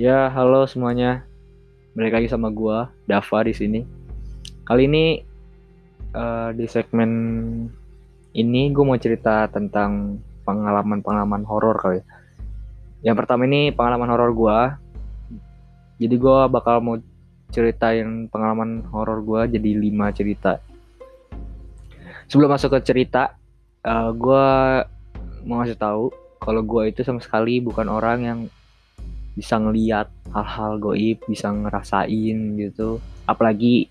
Ya, halo semuanya. Balik lagi sama gua, Dava di sini. Kali ini uh, di segmen ini gue mau cerita tentang pengalaman-pengalaman horor kali. Ya. Yang pertama ini pengalaman horor gua. Jadi gua bakal mau ceritain pengalaman horor gua jadi lima cerita. Sebelum masuk ke cerita, uh, gua mau ngasih tahu kalau gua itu sama sekali bukan orang yang bisa ngeliat hal-hal goib bisa ngerasain gitu. Apalagi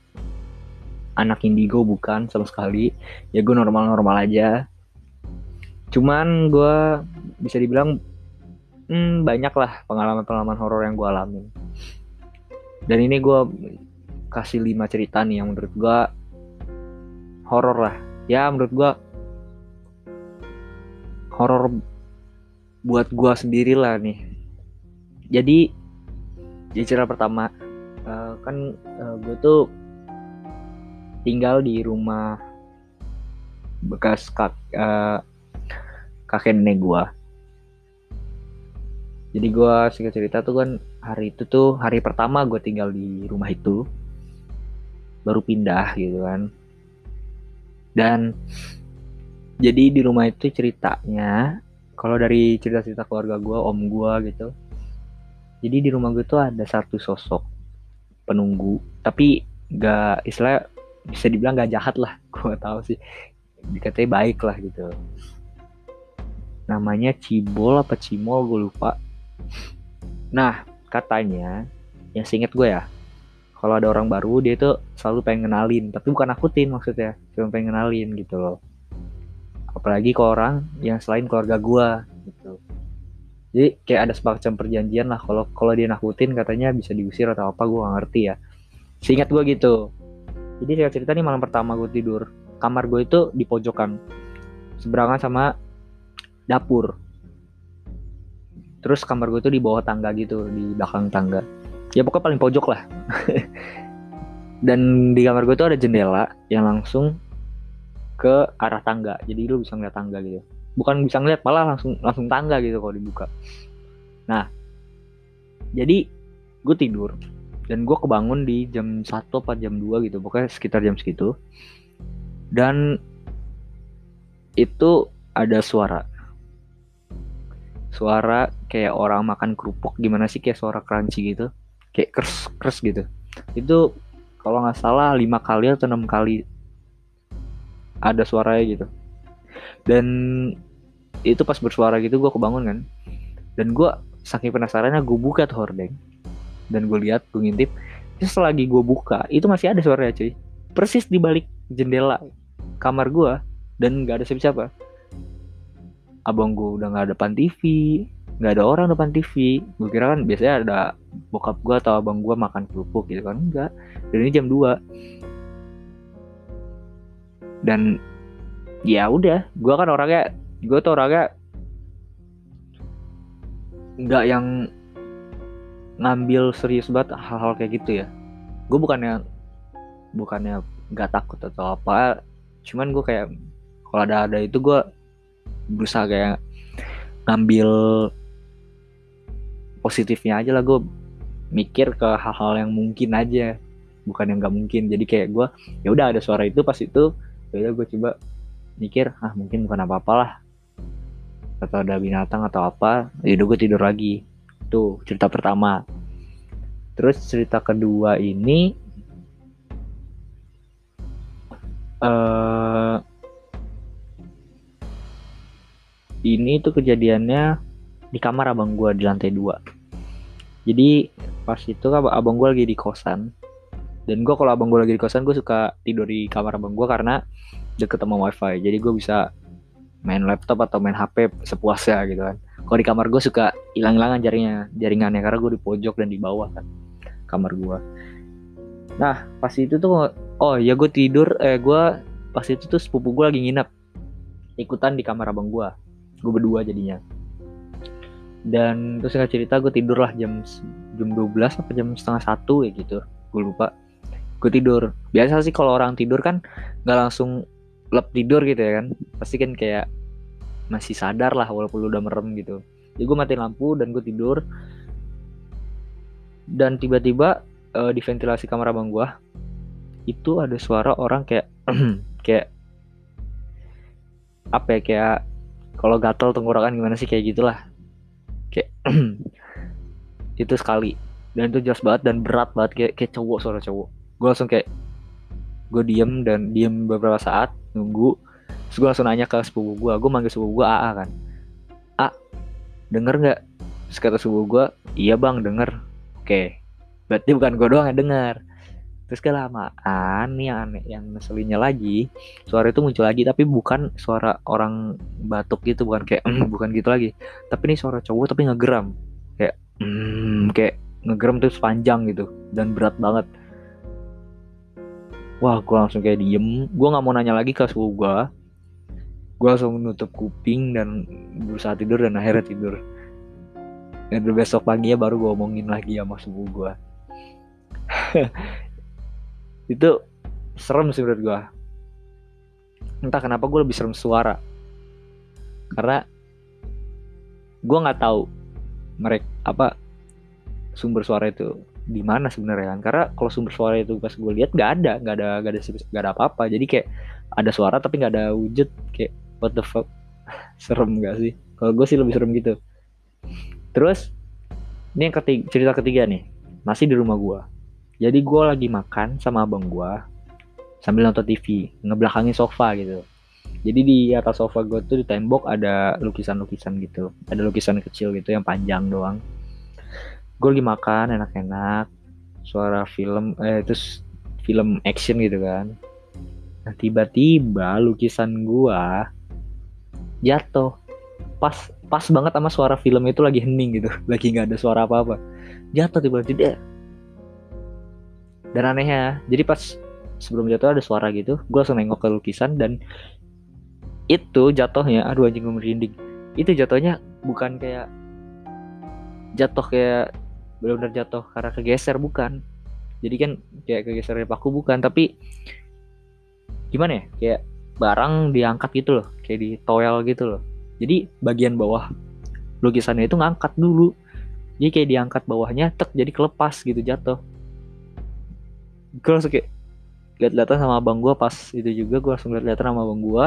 anak indigo bukan sama sekali. Ya gue normal-normal aja. Cuman gue bisa dibilang hmm, banyak lah pengalaman-pengalaman horor yang gue alamin. Dan ini gue kasih lima cerita nih yang menurut gue horor lah. Ya menurut gue horor buat gue sendiri lah nih jadi di cerita pertama uh, kan uh, gue tuh tinggal di rumah bekas kak uh, kakek nenek gue jadi gue singkat cerita tuh kan hari itu tuh hari pertama gue tinggal di rumah itu. Baru pindah gitu kan. Dan jadi di rumah itu ceritanya kalau dari cerita-cerita keluarga gue om gue gitu jadi di rumah gue tuh ada satu sosok penunggu. Tapi gak istilah bisa dibilang gak jahat lah. Gue tahu sih. Dikatanya baik lah gitu. Namanya Cibol apa Cimol gue lupa. Nah katanya yang seinget gue ya kalau ada orang baru dia tuh selalu pengen kenalin tapi bukan akutin maksudnya cuma pengen kenalin gitu loh. Apalagi ke orang yang selain keluarga gue jadi kayak ada semacam perjanjian lah. Kalau kalau dia nakutin katanya bisa diusir atau apa gue gak ngerti ya. Seingat gue gitu. Jadi saya cerita nih malam pertama gue tidur. Kamar gue itu di pojokan. Seberangan sama dapur. Terus kamar gue itu di bawah tangga gitu di belakang tangga. Ya pokoknya paling pojok lah. Dan di kamar gue itu ada jendela yang langsung ke arah tangga. Jadi lu bisa ngeliat tangga gitu bukan bisa ngeliat malah langsung langsung tangga gitu kalau dibuka. Nah jadi gue tidur dan gue kebangun di jam 1 apa jam 2 gitu pokoknya sekitar jam segitu. Dan itu ada suara. Suara kayak orang makan kerupuk gimana sih? Kayak suara crunchy gitu. Kayak kers kers gitu. Itu kalau nggak salah lima kali atau enam kali ada suaranya gitu. Dan itu pas bersuara gitu gue kebangun kan. Dan gue saking penasarannya gue buka tuh hordeng. Dan gue lihat gue ngintip terus selagi gue buka itu masih ada suaranya cuy. Persis di balik jendela kamar gue dan nggak ada siapa-siapa. Abang gue udah nggak ada depan TV nggak ada orang depan TV gue kira kan biasanya ada bokap gue atau abang gue makan kerupuk gitu kan? Enggak dan ini jam 2 dan ya udah gue kan orangnya gue tuh orangnya nggak yang ngambil serius banget hal-hal kayak gitu ya. Gue bukannya bukannya nggak takut atau apa cuman gue kayak kalau ada ada itu gue berusaha kayak ngambil positifnya aja lah gue mikir ke hal-hal yang mungkin aja bukan yang nggak mungkin. Jadi kayak gue ya udah ada suara itu pas itu ya gue coba mikir ah mungkin bukan apa-apalah atau ada binatang atau apa ya udah gue tidur lagi. Tuh cerita pertama. Terus cerita kedua ini uh, ini tuh kejadiannya di kamar abang gue di lantai dua. Jadi pas itu abang gue lagi di kosan. Dan gue kalau abang gue lagi di kosan gue suka tidur di kamar abang gue karena deket sama wifi. Jadi gue bisa main laptop atau main HP sepuasnya gitu kan. Kalau di kamar gue suka hilang-hilangan jaringnya jaringannya karena gue di pojok dan di bawah kan kamar gue nah pas itu tuh oh ya gue tidur eh gue pas itu tuh sepupu gue lagi nginep ikutan di kamar abang gue gue berdua jadinya. Dan terus nggak cerita gue tidur lah jam jam 12 apa jam setengah satu ya gitu. Gue lupa. Gue tidur. Biasa sih kalau orang tidur kan nggak langsung lep tidur gitu ya kan. Pasti kan kayak masih sadar lah walaupun lu udah merem gitu. Jadi gue mati lampu dan gue tidur. Dan tiba-tiba uh, di ventilasi kamar abang gua itu ada suara orang kayak kayak apa ya kayak kalau gatel tenggorokan gimana sih kayak gitulah. Kayak itu sekali. Dan itu jelas banget dan berat banget kayak kayak cowok suara cowok. Gue langsung kayak gue diem dan diem beberapa saat nunggu. Terus gue langsung nanya ke sepupu gue gue manggil sepupu gue AA kan. A denger nggak? Kata sepupu gue iya bang denger. Oke. Berarti bukan gue doang yang denger. Terus kelamaan nih yang aneh yang ngeselinnya lagi. Suara itu muncul lagi tapi bukan suara orang batuk gitu bukan kayak mm, bukan gitu lagi. Tapi ini suara cowok tapi ngegeram. Kayak mm, kayak ngegeram terus panjang gitu dan berat banget wah gue langsung kayak diem. Gue nggak mau nanya lagi ke suhu gue gue langsung nutup kuping dan berusaha tidur dan akhirnya tidur. Dan besok paginya baru gue omongin lagi sama suhu gue itu serem sih menurut gue entah kenapa gue lebih serem suara. Karena gue nggak tahu mereka apa sumber suara itu di mana sebenarnya kan. Karena kalau sumber suara itu pas gue lihat nggak ada nggak ada nggak ada nggak ada apa-apa. Jadi kayak ada suara tapi nggak ada wujud kayak what the fuck? Serem gak sih? Kalau gue sih lebih serem gitu. Terus ini yang ketiga, cerita ketiga nih. Masih di rumah gue jadi gue lagi makan sama abang gue sambil nonton TV, ngebelakangin sofa gitu. Jadi di atas sofa gue tuh di tembok ada lukisan-lukisan gitu. Ada lukisan kecil gitu yang panjang doang. Gue lagi makan enak-enak. Suara film, eh terus film action gitu kan. Nah tiba-tiba lukisan gue jatuh. Pas pas banget sama suara film itu lagi hening gitu. Lagi nggak ada suara apa-apa. Jatuh tiba-tiba dan anehnya jadi pas sebelum jatuh ada suara gitu gue langsung nengok ke lukisan dan itu jatuhnya aduh anjing gue merinding itu jatuhnya bukan kayak jatuh kayak benar-benar jatuh karena kegeser bukan. Jadi kan kayak kegeser dari paku bukan. Tapi gimana ya? Kayak barang diangkat gitu loh. Kayak di toel gitu loh. Jadi bagian bawah lukisannya itu ngangkat dulu. Jadi kayak diangkat bawahnya tek jadi kelepas gitu jatuh. Gue langsung kayak lihat-lihatan sama abang gue pas itu juga. Gue langsung lihat-lihatan sama abang gue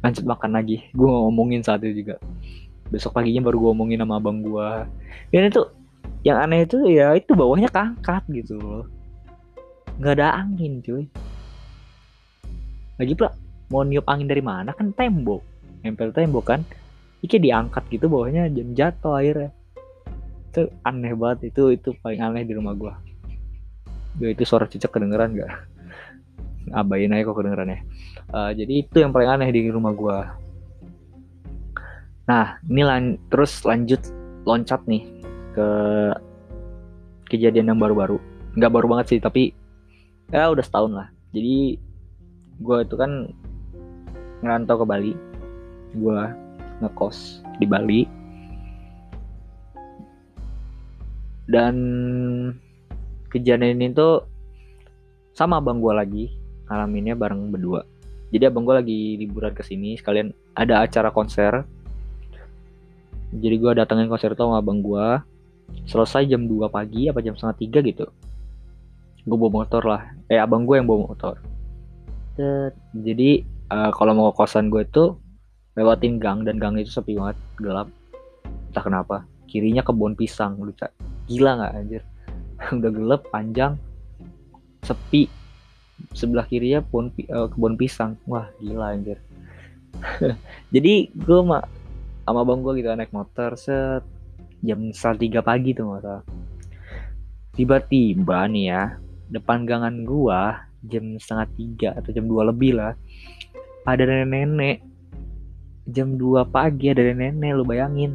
lanjut makan lagi. Gue ngomongin saat itu juga. Besok paginya baru gue ngomongin sama abang gue dan itu yang aneh itu ya itu bawahnya kangkat gitu loh. Nggak ada angin cuy. Lagi pula mau niup angin dari mana? Kan tembok. Nempel tembok kan. Iki diangkat gitu bawahnya jam jatuh akhirnya. Itu aneh banget itu itu paling aneh di rumah gue ya itu suara cicak kedengeran gak abain aja kok kedengeran ya uh, jadi itu yang paling aneh di rumah gue nah ini lan terus lanjut loncat nih ke kejadian yang baru-baru. Nggak baru banget sih tapi ya udah setahun lah. Jadi gue itu kan ngerantau ke Bali. Gue ngekos di Bali. Dan kejadian ini tuh sama abang gue lagi ngalaminnya bareng berdua. Jadi abang gue lagi liburan ke sini sekalian ada acara konser. Jadi gue datengin konser itu sama abang gue selesai jam 2 pagi apa jam setengah tiga gitu. Gue bawa motor lah. Eh abang gue yang bawa motor. Jadi uh, kalau mau ke kosan gue itu lewatin gang dan gang itu sepi banget gelap. Entah kenapa. Kirinya kebun pisang lu gila nggak anjir? Udah gelap panjang sepi. Sebelah kirinya pun uh, kebun pisang. Wah gila anjir. Jadi gue sama sama bang gue gitu naik motor set jam setengah tiga pagi tuh nggak tiba-tiba nih ya depan gangan gua jam setengah tiga atau jam dua lebih lah ada nenek-nenek. Jam 2 pagi ada nenek lu bayangin.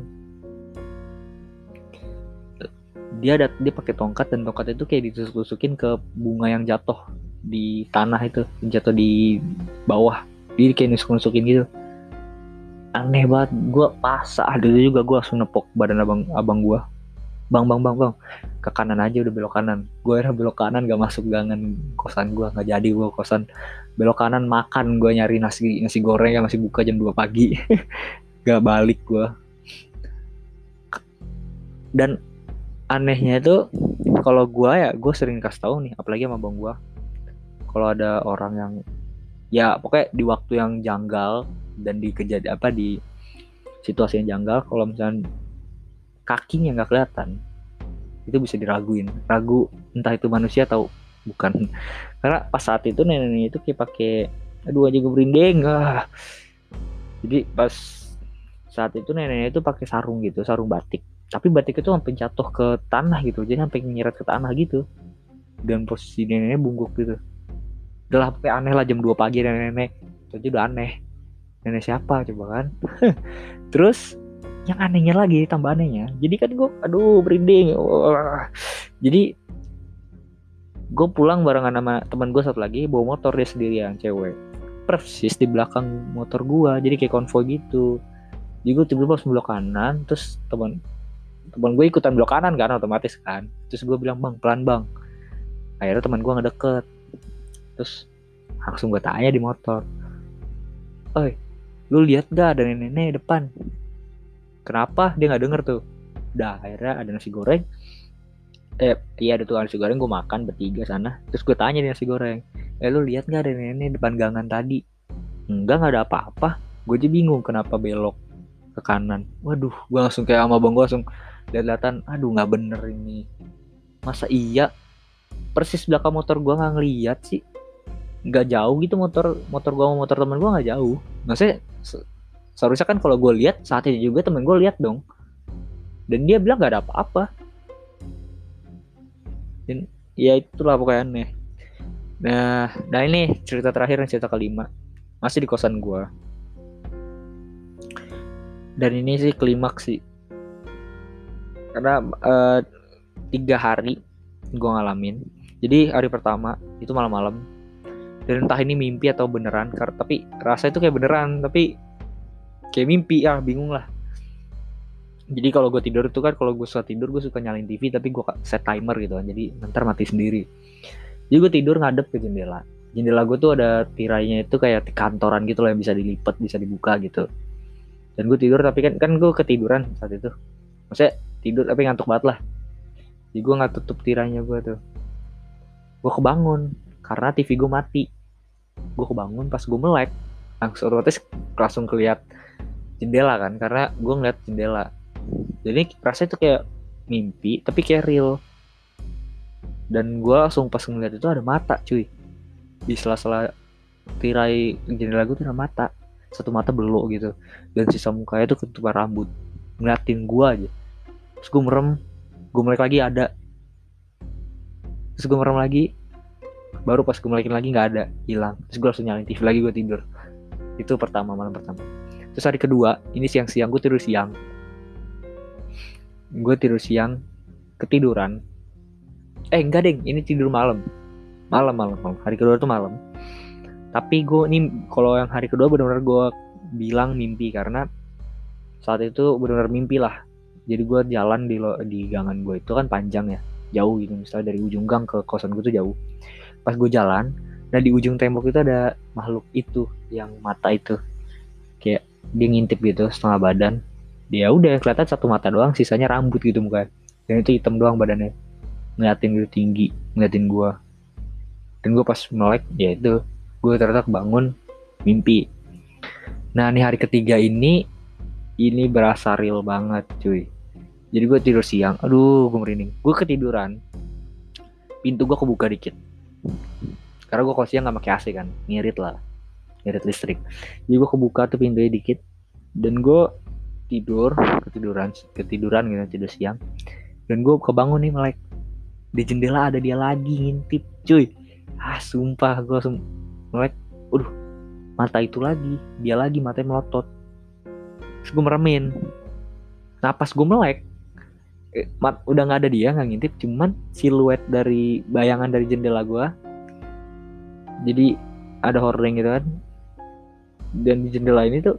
Dia ada dia pakai tongkat dan tongkat itu kayak ditusuk-tusukin ke bunga yang jatuh di tanah itu jatuh di bawah. Dia kayak nusuk-nusukin gitu aneh banget. Gue pasah dulu juga gue langsung nepok badan abang abang gue bang bang bang bang. Ke kanan aja udah belok kanan. Gue era belok kanan gak masuk gangan kosan gue nggak jadi gue kosan. Belok kanan makan gue nyari nasi nasi goreng yang masih buka jam 2 pagi. Gak balik gue dan anehnya itu kalau gue ya gue sering kasih tahu nih apalagi sama bang gue kalau ada orang yang ya pokoknya di waktu yang janggal dan di kejadian apa di situasi yang janggal kalau misalnya kakinya nggak kelihatan itu bisa diraguin. Ragu entah itu manusia atau bukan. Karena pas saat itu nenek itu kayak pakai aduh aja gue berindeng. Ah. jadi pas saat itu neneknya itu pakai sarung gitu sarung batik. Tapi batik itu sampai jatuh ke tanah gitu jadi sampai nyeret ke tanah gitu. Dan posisi neneknya bungkuk gitu udah lah sampai aneh lah jam 2 pagi nenek-nenek itu udah aneh. Nenek siapa coba kan? Terus yang anehnya lagi tambah anehnya. Jadi kan gue aduh berinding. Jadi gue pulang barengan sama teman gue satu lagi bawa motor dia sendirian cewek. Persis di belakang motor gue jadi kayak konvoy gitu. Jadi gue tiba-tiba pas belok kanan terus teman teman gue ikutan belok kanan kan otomatis kan. Terus gue bilang bang pelan bang. Akhirnya teman gue ngedeket terus langsung gue tanya di motor oi lu lihat gak ada nenek-nenek depan? Kenapa? Dia nggak denger tuh. Udah akhirnya ada nasi goreng. Eh iya ada tuh nasi goreng gue makan bertiga sana. Terus gue tanya di nasi goreng eh lu lihat nggak ada nenek depan gangan tadi? Enggak nggak ada apa-apa. Gue aja bingung kenapa belok ke kanan. Waduh gue langsung kayak sama bang gue langsung lihat-lihatan aduh nggak bener ini. Masa iya? Persis belakang motor gue nggak ngeliat sih nggak jauh gitu motor motor gue sama motor temen gue nggak jauh. Maksudnya seharusnya kan kalau gue lihat saat itu juga temen gue lihat dong. Dan dia bilang nggak ada apa-apa. Dan ya itulah pokoknya aneh. Nah nah ini cerita terakhir dan cerita kelima. Masih di kosan gue dan ini sih klimaks sih. Karena uh, tiga hari gue ngalamin. Jadi hari pertama itu malam-malam dan entah ini mimpi atau beneran tapi rasa itu kayak beneran tapi kayak mimpi ya bingung lah. Jadi kalau gue tidur itu kan kalau gue suka tidur gue suka nyalain TV tapi gue set timer gitu kan jadi ntar mati sendiri. Jadi gue tidur ngadep ke jendela. Jendela gue tuh ada tirainya itu kayak kantoran gitu loh yang bisa dilipat bisa dibuka gitu. Dan gue tidur tapi kan kan gue ketiduran saat itu. Maksudnya tidur tapi ngantuk banget lah. Jadi gue nggak tutup tirainya gue tuh. Gue kebangun karena TV gue mati gue kebangun pas gue melek otomatis langsung keliat jendela kan karena gue ngeliat jendela. Jadi rasa itu kayak mimpi tapi kayak real. Dan gue langsung pas ngeliat itu ada mata cuy. Di sela-sela tirai jendela gue tuh ada mata. Satu mata belok gitu. Dan sisa mukanya tuh ketutupan rambut. Ngeliatin gue aja. Terus gue merem. Gue melek lagi ada. Terus gue merem lagi baru pas gue balikin lagi nggak ada hilang. Terus gue langsung nyalain TV lagi gue tidur. Itu pertama malam pertama. Terus hari kedua ini siang-siang gue tidur siang. Gue tidur siang ketiduran. Eh enggak deh ini tidur malam. Malam malam malam. Hari kedua itu malam. Tapi gue ini kalau yang hari kedua benar-benar gue bilang mimpi karena saat itu benar-benar mimpi lah. Jadi gue jalan di lo, di gangan gue itu kan panjang ya. Jauh gitu. Misalnya dari ujung gang ke kosan gue tuh jauh pas gue jalan dan di ujung tembok itu ada makhluk itu yang mata itu. Kayak dia ngintip gitu setengah badan. Dia udah kelihatan satu mata doang sisanya rambut gitu muka dan itu hitam doang badannya. Ngeliatin gitu tinggi ngeliatin gue dan gue pas melek ya itu gue ternyata bangun mimpi. Nah ini hari ketiga ini ini berasa real banget cuy. Jadi gue tidur siang aduh gue merinding. Gue ketiduran pintu gue kebuka dikit karena gue kosnya nggak pakai AC kan ngirit lah ngirit listrik. Jadi gue kebuka tuh pintunya dikit dan gue tidur ketiduran ketiduran gitu tidur siang. Dan gue kebangun nih melek. Di jendela ada dia lagi ngintip cuy. Ah sumpah gue langsung melek udah mata itu lagi. Dia lagi matanya melotot. Terus gue meremin. Nah pas gue melek mat, udah nggak ada dia nggak ngintip cuman siluet dari bayangan dari jendela gue jadi ada hordeng gitu kan. Dan di jendela ini tuh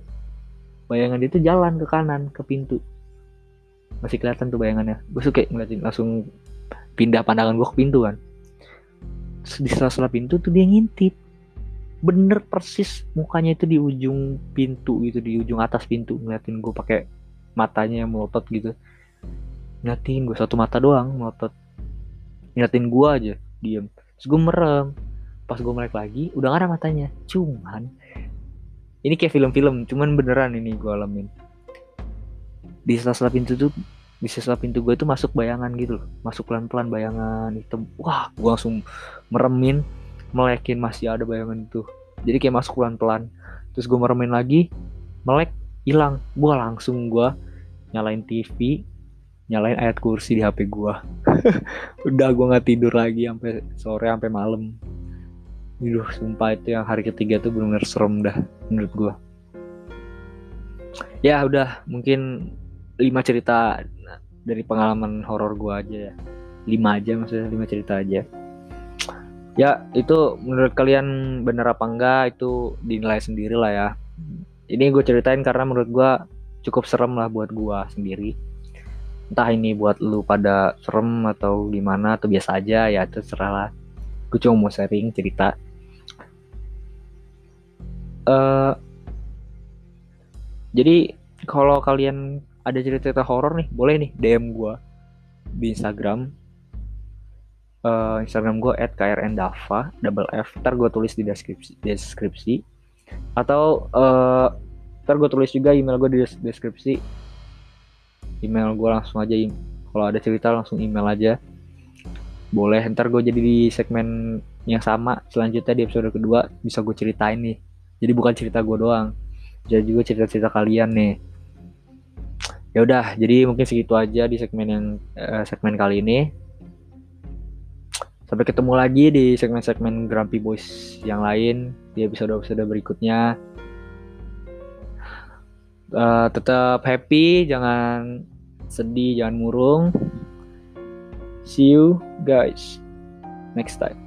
bayangan dia tuh jalan ke kanan ke pintu. Masih kelihatan tuh bayangannya. Gue suka ngeliatin langsung pindah pandangan gue ke pintu kan. Terus di sela-sela pintu tuh dia ngintip. Bener persis mukanya itu di ujung pintu gitu di ujung atas pintu. Ngeliatin gue pakai matanya yang melotot gitu ngeliatin gue satu mata doang melotot ngeliatin gue aja diem. Terus gue merem. Pas gue melek lagi udah gak ada matanya. Cuman ini kayak film-film cuman beneran ini gue alamin. Di sela-sela pintu tuh di sela pintu gue tuh masuk bayangan gitu loh. Masuk pelan-pelan bayangan hitam. Wah gue langsung meremin melekin masih ada bayangan itu. Jadi kayak masuk pelan-pelan. Terus gue meremin lagi melek hilang. Gue langsung gue nyalain TV nyalain ayat kursi di HP gue udah gue nggak tidur lagi sampai sore sampai malam Duh, sumpah itu yang hari ketiga tuh benar-benar serem dah menurut gue. Ya udah, mungkin lima cerita dari pengalaman horor gue aja ya. Lima aja maksudnya, lima cerita aja. Ya, itu menurut kalian bener apa enggak itu dinilai sendiri lah ya. Ini gue ceritain karena menurut gue cukup serem lah buat gue sendiri. Entah ini buat lu pada serem atau gimana atau biasa aja ya terserah lah. Gue cuma mau sharing cerita. Uh, jadi kalau kalian ada cerita-cerita horor nih boleh nih DM gue di Instagram. Uh, Instagram gue @krndava double F. Ntar gue tulis di deskripsi deskripsi. Atau uh, ntar gue tulis juga email gue di deskripsi email gue langsung aja kalau ada cerita langsung email aja. Boleh ntar gue jadi di segmen yang sama selanjutnya di episode kedua bisa gue ceritain nih. Jadi bukan cerita gue doang jadi juga cerita-cerita kalian nih. Ya udah jadi mungkin segitu aja di segmen yang uh, segmen kali ini. Sampai ketemu lagi di segmen-segmen Grumpy Boys yang lain di episode-episode berikutnya uh, tetap happy jangan sedih jangan murung. See you guys next time